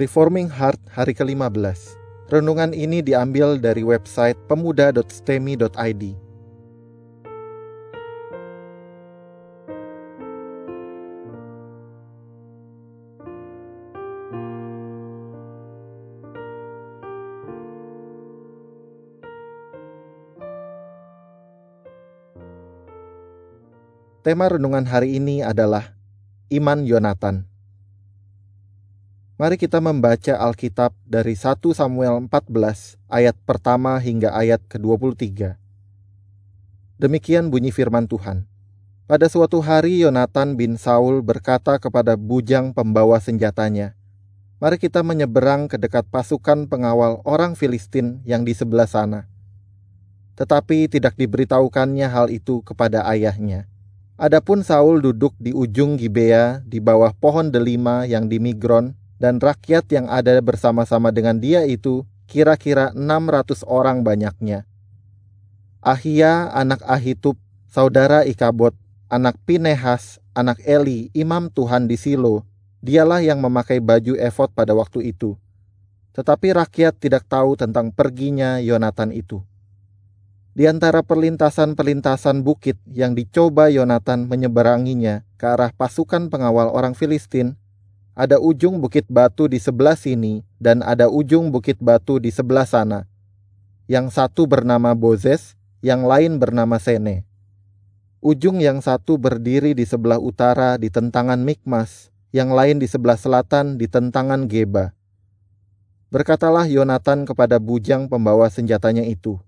Reforming Heart hari ke-15. Renungan ini diambil dari website pemuda.stemi.id. Tema renungan hari ini adalah Iman Yonatan. Mari kita membaca Alkitab dari 1 Samuel 14 ayat pertama hingga ayat ke-23. Demikian bunyi firman Tuhan. Pada suatu hari Yonatan bin Saul berkata kepada bujang pembawa senjatanya, Mari kita menyeberang ke dekat pasukan pengawal orang Filistin yang di sebelah sana. Tetapi tidak diberitahukannya hal itu kepada ayahnya. Adapun Saul duduk di ujung Gibea di bawah pohon delima yang di Migron dan rakyat yang ada bersama-sama dengan dia itu kira-kira 600 orang banyaknya. Ahia anak Ahitub, saudara Ikabot, anak Pinehas, anak Eli, imam Tuhan di Silo, dialah yang memakai baju efod pada waktu itu. Tetapi rakyat tidak tahu tentang perginya Yonatan itu. Di antara perlintasan-perlintasan bukit yang dicoba Yonatan menyeberanginya ke arah pasukan pengawal orang Filistin, ada ujung bukit batu di sebelah sini dan ada ujung bukit batu di sebelah sana. Yang satu bernama Bozes, yang lain bernama Sene. Ujung yang satu berdiri di sebelah utara di tentangan Mikmas, yang lain di sebelah selatan di tentangan Geba. Berkatalah Yonatan kepada bujang pembawa senjatanya itu,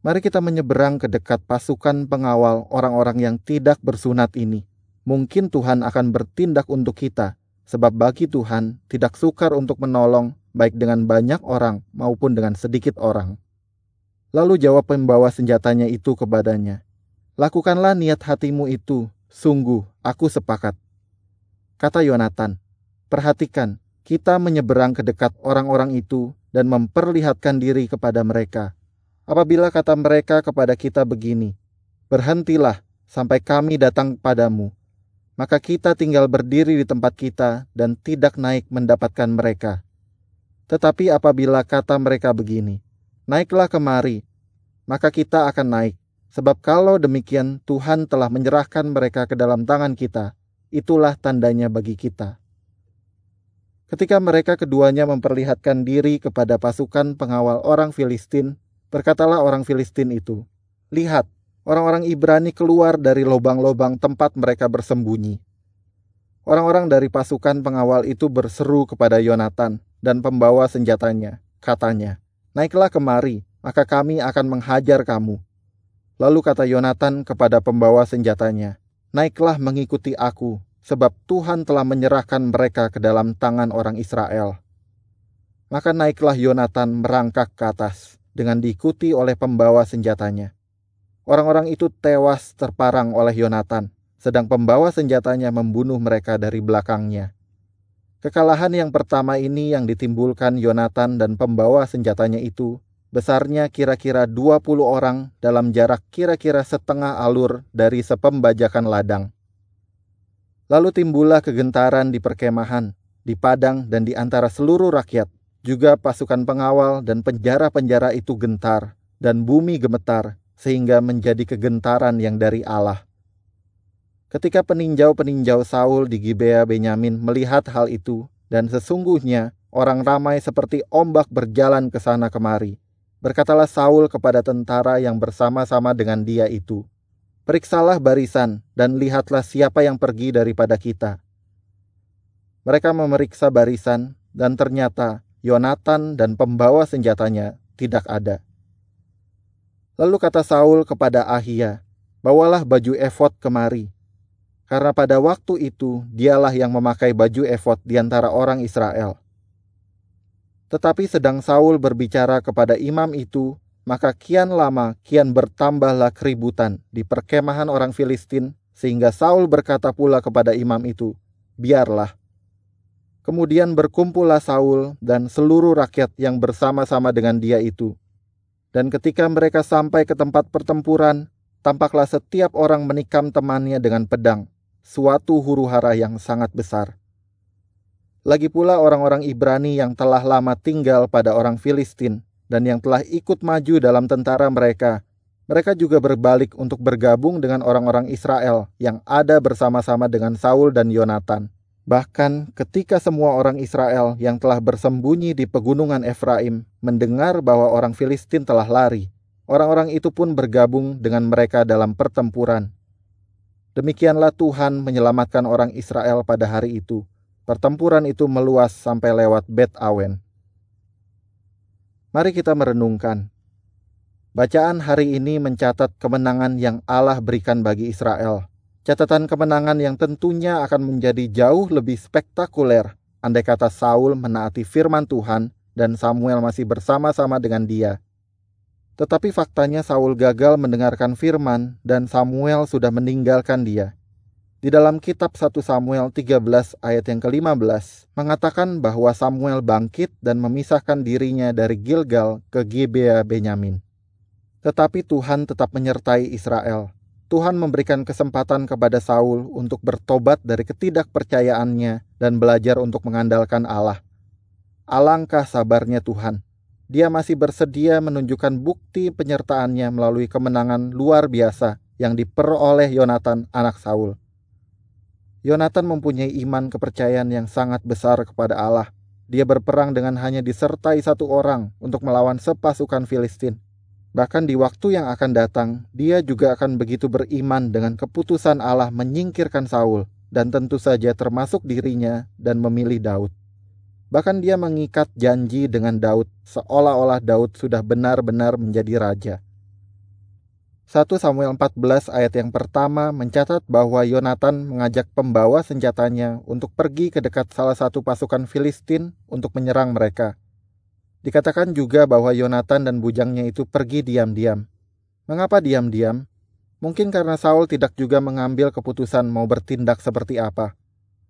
Mari kita menyeberang ke dekat pasukan pengawal orang-orang yang tidak bersunat ini. Mungkin Tuhan akan bertindak untuk kita, sebab bagi Tuhan tidak sukar untuk menolong baik dengan banyak orang maupun dengan sedikit orang. Lalu jawab pembawa senjatanya itu kepadanya, Lakukanlah niat hatimu itu, sungguh aku sepakat. Kata Yonatan, Perhatikan, kita menyeberang ke dekat orang-orang itu dan memperlihatkan diri kepada mereka apabila kata mereka kepada kita begini, Berhentilah sampai kami datang padamu, maka kita tinggal berdiri di tempat kita dan tidak naik mendapatkan mereka. Tetapi apabila kata mereka begini, Naiklah kemari, maka kita akan naik, sebab kalau demikian Tuhan telah menyerahkan mereka ke dalam tangan kita, itulah tandanya bagi kita. Ketika mereka keduanya memperlihatkan diri kepada pasukan pengawal orang Filistin, Berkatalah orang Filistin itu, Lihat, orang-orang Ibrani keluar dari lubang-lubang tempat mereka bersembunyi. Orang-orang dari pasukan pengawal itu berseru kepada Yonatan dan pembawa senjatanya. Katanya, Naiklah kemari, maka kami akan menghajar kamu. Lalu kata Yonatan kepada pembawa senjatanya, Naiklah mengikuti aku, sebab Tuhan telah menyerahkan mereka ke dalam tangan orang Israel. Maka naiklah Yonatan merangkak ke atas dengan diikuti oleh pembawa senjatanya. Orang-orang itu tewas terparang oleh Yonatan, sedang pembawa senjatanya membunuh mereka dari belakangnya. Kekalahan yang pertama ini yang ditimbulkan Yonatan dan pembawa senjatanya itu besarnya kira-kira 20 orang dalam jarak kira-kira setengah alur dari sepembajakan ladang. Lalu timbullah kegentaran di perkemahan, di padang dan di antara seluruh rakyat juga pasukan pengawal dan penjara-penjara itu gentar, dan bumi gemetar, sehingga menjadi kegentaran yang dari Allah. Ketika peninjau-peninjau Saul di Gibea Benyamin melihat hal itu, dan sesungguhnya orang ramai seperti ombak berjalan ke sana kemari, berkatalah Saul kepada tentara yang bersama-sama dengan dia itu, Periksalah barisan dan lihatlah siapa yang pergi daripada kita. Mereka memeriksa barisan, dan ternyata Yonatan dan pembawa senjatanya tidak ada. Lalu kata Saul kepada Ahia, "Bawalah baju efod kemari." Karena pada waktu itu dialah yang memakai baju efod di antara orang Israel. Tetapi sedang Saul berbicara kepada imam itu, maka kian lama kian bertambahlah keributan di perkemahan orang Filistin, sehingga Saul berkata pula kepada imam itu, "Biarlah, Kemudian berkumpullah Saul dan seluruh rakyat yang bersama-sama dengan dia itu. Dan ketika mereka sampai ke tempat pertempuran, tampaklah setiap orang menikam temannya dengan pedang, suatu huru hara yang sangat besar. Lagi pula orang-orang Ibrani yang telah lama tinggal pada orang Filistin dan yang telah ikut maju dalam tentara mereka, mereka juga berbalik untuk bergabung dengan orang-orang Israel yang ada bersama-sama dengan Saul dan Yonatan. Bahkan ketika semua orang Israel yang telah bersembunyi di pegunungan Efraim mendengar bahwa orang Filistin telah lari, orang-orang itu pun bergabung dengan mereka dalam pertempuran. Demikianlah Tuhan menyelamatkan orang Israel pada hari itu Pertempuran itu meluas sampai lewat Bet Awen. Mari kita merenungkan. Bacaan hari ini mencatat kemenangan yang Allah berikan bagi Israel. Catatan kemenangan yang tentunya akan menjadi jauh lebih spektakuler andai kata Saul menaati firman Tuhan dan Samuel masih bersama-sama dengan dia. Tetapi faktanya Saul gagal mendengarkan firman dan Samuel sudah meninggalkan dia. Di dalam kitab 1 Samuel 13 ayat yang ke-15 mengatakan bahwa Samuel bangkit dan memisahkan dirinya dari Gilgal ke Gibea Benyamin. Tetapi Tuhan tetap menyertai Israel. Tuhan memberikan kesempatan kepada Saul untuk bertobat dari ketidakpercayaannya dan belajar untuk mengandalkan Allah. Alangkah sabarnya Tuhan. Dia masih bersedia menunjukkan bukti penyertaannya melalui kemenangan luar biasa yang diperoleh Yonatan anak Saul. Yonatan mempunyai iman kepercayaan yang sangat besar kepada Allah. Dia berperang dengan hanya disertai satu orang untuk melawan sepasukan Filistin. Bahkan di waktu yang akan datang, dia juga akan begitu beriman dengan keputusan Allah menyingkirkan Saul dan tentu saja termasuk dirinya dan memilih Daud. Bahkan dia mengikat janji dengan Daud seolah-olah Daud sudah benar-benar menjadi raja. 1 Samuel 14 ayat yang pertama mencatat bahwa Yonatan mengajak pembawa senjatanya untuk pergi ke dekat salah satu pasukan Filistin untuk menyerang mereka. Dikatakan juga bahwa Yonatan dan bujangnya itu pergi diam-diam. Mengapa diam-diam? Mungkin karena Saul tidak juga mengambil keputusan mau bertindak seperti apa.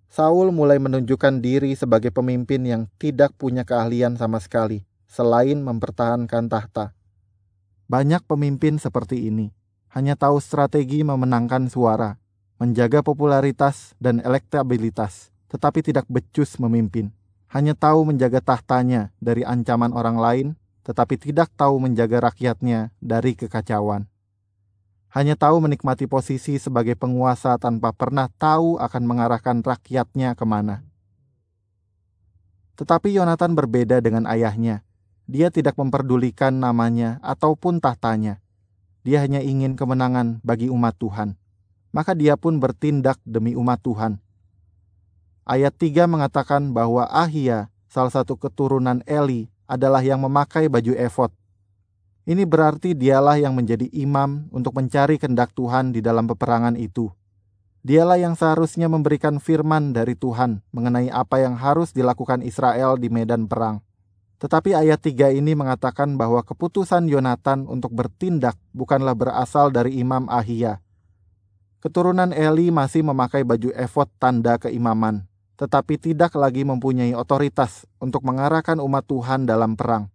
Saul mulai menunjukkan diri sebagai pemimpin yang tidak punya keahlian sama sekali, selain mempertahankan tahta. Banyak pemimpin seperti ini, hanya tahu strategi memenangkan suara, menjaga popularitas dan elektabilitas, tetapi tidak becus memimpin. Hanya tahu menjaga tahtanya dari ancaman orang lain, tetapi tidak tahu menjaga rakyatnya dari kekacauan. Hanya tahu menikmati posisi sebagai penguasa tanpa pernah tahu akan mengarahkan rakyatnya ke mana. Tetapi Yonatan berbeda dengan ayahnya dia tidak memperdulikan namanya ataupun tahtanya. Dia hanya ingin kemenangan bagi umat Tuhan. Maka dia pun bertindak demi umat Tuhan. Ayat 3 mengatakan bahwa Ahia, salah satu keturunan Eli, adalah yang memakai baju efod. Ini berarti dialah yang menjadi imam untuk mencari kendak Tuhan di dalam peperangan itu. Dialah yang seharusnya memberikan firman dari Tuhan mengenai apa yang harus dilakukan Israel di medan perang. Tetapi ayat 3 ini mengatakan bahwa keputusan Yonatan untuk bertindak bukanlah berasal dari Imam Ahia. Keturunan Eli masih memakai baju efod tanda keimaman, tetapi tidak lagi mempunyai otoritas untuk mengarahkan umat Tuhan dalam perang.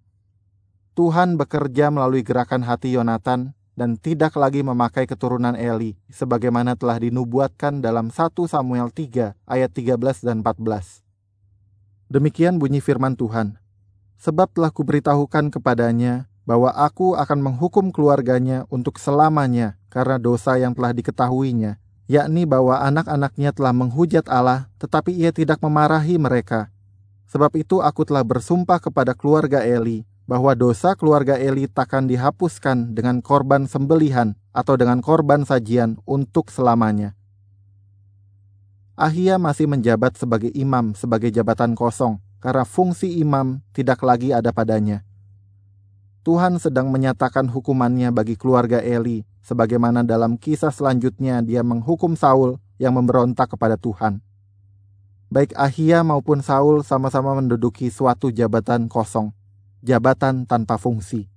Tuhan bekerja melalui gerakan hati Yonatan dan tidak lagi memakai keturunan Eli, sebagaimana telah dinubuatkan dalam 1 Samuel 3 ayat 13 dan 14. Demikian bunyi firman Tuhan sebab telah kuberitahukan kepadanya bahwa aku akan menghukum keluarganya untuk selamanya karena dosa yang telah diketahuinya, yakni bahwa anak-anaknya telah menghujat Allah, tetapi ia tidak memarahi mereka. Sebab itu aku telah bersumpah kepada keluarga Eli, bahwa dosa keluarga Eli takkan dihapuskan dengan korban sembelihan atau dengan korban sajian untuk selamanya. Ahia masih menjabat sebagai imam sebagai jabatan kosong, karena fungsi imam tidak lagi ada padanya. Tuhan sedang menyatakan hukumannya bagi keluarga Eli, sebagaimana dalam kisah selanjutnya dia menghukum Saul yang memberontak kepada Tuhan. Baik Ahia maupun Saul sama-sama menduduki suatu jabatan kosong, jabatan tanpa fungsi.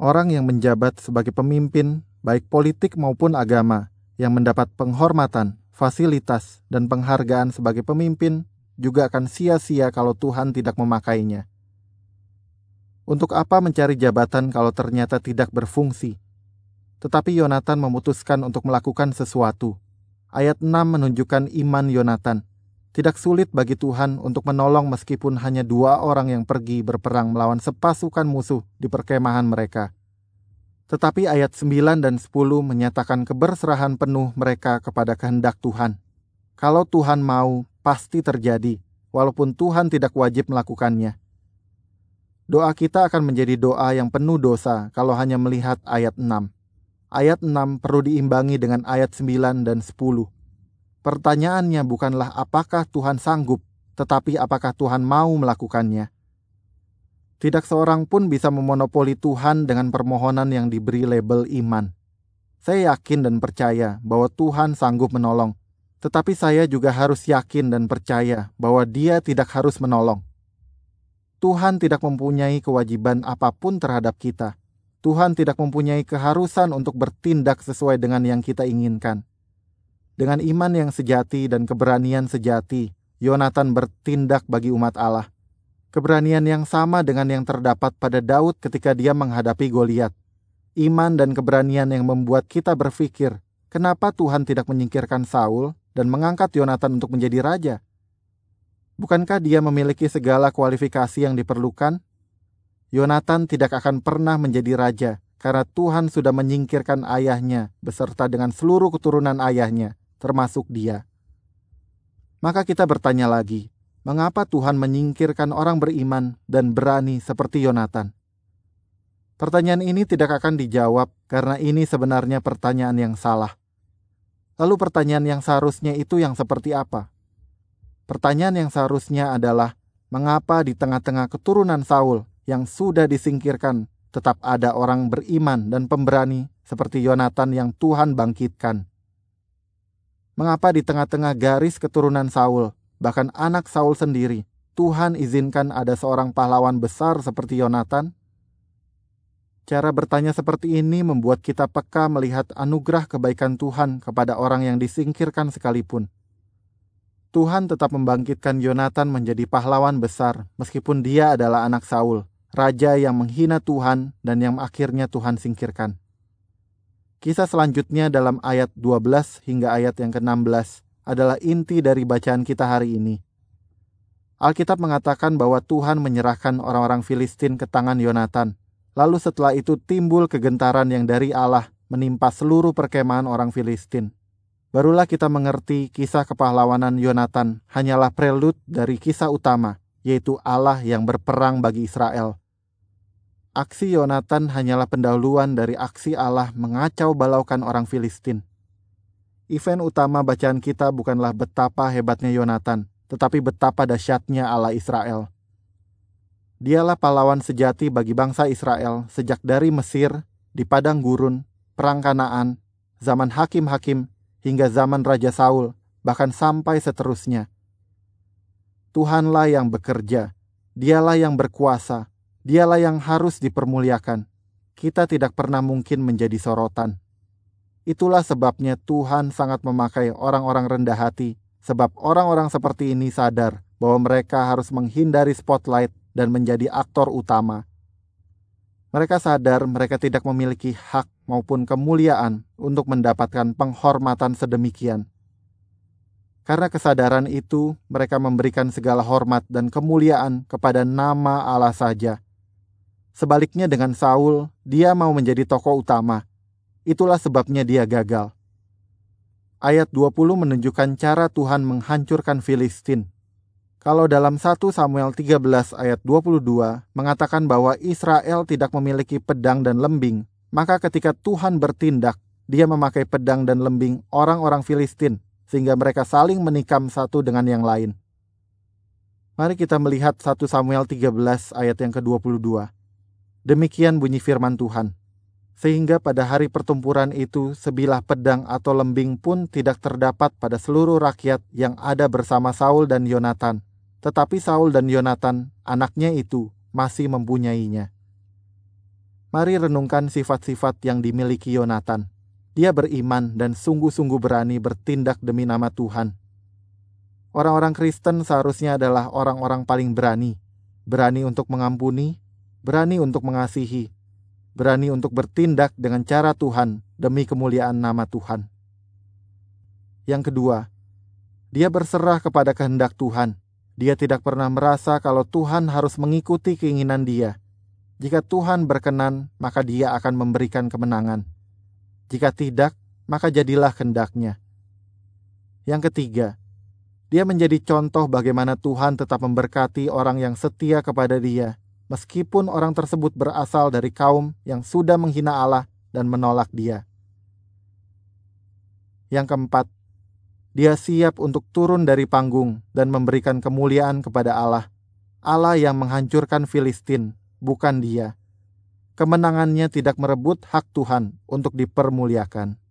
Orang yang menjabat sebagai pemimpin, baik politik maupun agama, yang mendapat penghormatan, fasilitas, dan penghargaan sebagai pemimpin juga akan sia-sia kalau Tuhan tidak memakainya. Untuk apa mencari jabatan kalau ternyata tidak berfungsi? Tetapi Yonatan memutuskan untuk melakukan sesuatu. Ayat 6 menunjukkan iman Yonatan. Tidak sulit bagi Tuhan untuk menolong meskipun hanya dua orang yang pergi berperang melawan sepasukan musuh di perkemahan mereka. Tetapi ayat 9 dan 10 menyatakan keberserahan penuh mereka kepada kehendak Tuhan. Kalau Tuhan mau, pasti terjadi, walaupun Tuhan tidak wajib melakukannya. Doa kita akan menjadi doa yang penuh dosa kalau hanya melihat ayat 6. Ayat 6 perlu diimbangi dengan ayat 9 dan 10 Pertanyaannya bukanlah apakah Tuhan sanggup, tetapi apakah Tuhan mau melakukannya. Tidak seorang pun bisa memonopoli Tuhan dengan permohonan yang diberi label iman. Saya yakin dan percaya bahwa Tuhan sanggup menolong, tetapi saya juga harus yakin dan percaya bahwa Dia tidak harus menolong. Tuhan tidak mempunyai kewajiban apa pun terhadap kita. Tuhan tidak mempunyai keharusan untuk bertindak sesuai dengan yang kita inginkan. Dengan iman yang sejati dan keberanian sejati, Yonatan bertindak bagi umat Allah. Keberanian yang sama dengan yang terdapat pada Daud ketika dia menghadapi Goliat. Iman dan keberanian yang membuat kita berpikir, kenapa Tuhan tidak menyingkirkan Saul dan mengangkat Yonatan untuk menjadi raja? Bukankah dia memiliki segala kualifikasi yang diperlukan? Yonatan tidak akan pernah menjadi raja karena Tuhan sudah menyingkirkan ayahnya beserta dengan seluruh keturunan ayahnya termasuk dia. Maka kita bertanya lagi, mengapa Tuhan menyingkirkan orang beriman dan berani seperti Yonatan? Pertanyaan ini tidak akan dijawab karena ini sebenarnya pertanyaan yang salah. Lalu pertanyaan yang seharusnya itu yang seperti apa? Pertanyaan yang seharusnya adalah, mengapa di tengah-tengah keturunan Saul yang sudah disingkirkan tetap ada orang beriman dan pemberani seperti Yonatan yang Tuhan bangkitkan? Mengapa di tengah-tengah garis keturunan Saul, bahkan anak Saul sendiri, Tuhan izinkan ada seorang pahlawan besar seperti Yonatan? Cara bertanya seperti ini membuat kita peka melihat anugerah kebaikan Tuhan kepada orang yang disingkirkan sekalipun. Tuhan tetap membangkitkan Yonatan menjadi pahlawan besar, meskipun dia adalah anak Saul, raja yang menghina Tuhan dan yang akhirnya Tuhan singkirkan. Kisah selanjutnya dalam ayat 12 hingga ayat yang ke-16 adalah inti dari bacaan kita hari ini. Alkitab mengatakan bahwa Tuhan menyerahkan orang-orang Filistin ke tangan Yonatan. Lalu setelah itu timbul kegentaran yang dari Allah menimpa seluruh perkemahan orang Filistin. Barulah kita mengerti kisah kepahlawanan Yonatan hanyalah prelude dari kisah utama, yaitu Allah yang berperang bagi Israel Aksi Yonatan hanyalah pendahuluan dari aksi Allah mengacau balaukan orang Filistin. Event utama bacaan kita bukanlah betapa hebatnya Yonatan, tetapi betapa dahsyatnya Allah Israel. Dialah pahlawan sejati bagi bangsa Israel sejak dari Mesir, di padang gurun, perang Kanaan, zaman hakim-hakim, hingga zaman Raja Saul, bahkan sampai seterusnya. Tuhanlah yang bekerja, dialah yang berkuasa, Dialah yang harus dipermuliakan. Kita tidak pernah mungkin menjadi sorotan. Itulah sebabnya Tuhan sangat memakai orang-orang rendah hati, sebab orang-orang seperti ini sadar bahwa mereka harus menghindari spotlight dan menjadi aktor utama. Mereka sadar mereka tidak memiliki hak maupun kemuliaan untuk mendapatkan penghormatan sedemikian. Karena kesadaran itu, mereka memberikan segala hormat dan kemuliaan kepada nama Allah saja Sebaliknya dengan Saul, dia mau menjadi tokoh utama. Itulah sebabnya dia gagal. Ayat 20 menunjukkan cara Tuhan menghancurkan Filistin. Kalau dalam 1 Samuel 13 ayat 22 mengatakan bahwa Israel tidak memiliki pedang dan lembing, maka ketika Tuhan bertindak, dia memakai pedang dan lembing orang-orang Filistin sehingga mereka saling menikam satu dengan yang lain. Mari kita melihat 1 Samuel 13 ayat yang ke-22. Demikian bunyi firman Tuhan. Sehingga pada hari pertempuran itu sebilah pedang atau lembing pun tidak terdapat pada seluruh rakyat yang ada bersama Saul dan Yonatan. Tetapi Saul dan Yonatan, anaknya itu, masih mempunyainya. Mari renungkan sifat-sifat yang dimiliki Yonatan. Dia beriman dan sungguh-sungguh berani bertindak demi nama Tuhan. Orang-orang Kristen seharusnya adalah orang-orang paling berani, berani untuk mengampuni, berani untuk mengasihi, berani untuk bertindak dengan cara Tuhan demi kemuliaan nama Tuhan. Yang kedua, Dia berserah kepada kehendak Tuhan. Dia tidak pernah merasa kalau Tuhan harus mengikuti keinginan dia. Jika Tuhan berkenan, maka dia akan memberikan kemenangan. Jika tidak, maka jadilah kehendaknya. Yang ketiga, dia menjadi contoh bagaimana Tuhan tetap memberkati orang yang setia kepada dia, meskipun orang tersebut berasal dari kaum yang sudah menghina Allah dan menolak dia. Yang keempat, dia siap untuk turun dari panggung dan memberikan kemuliaan kepada Allah. Allah yang menghancurkan Filistin, bukan dia. Kemenangannya tidak merebut hak Tuhan untuk dipermuliakan.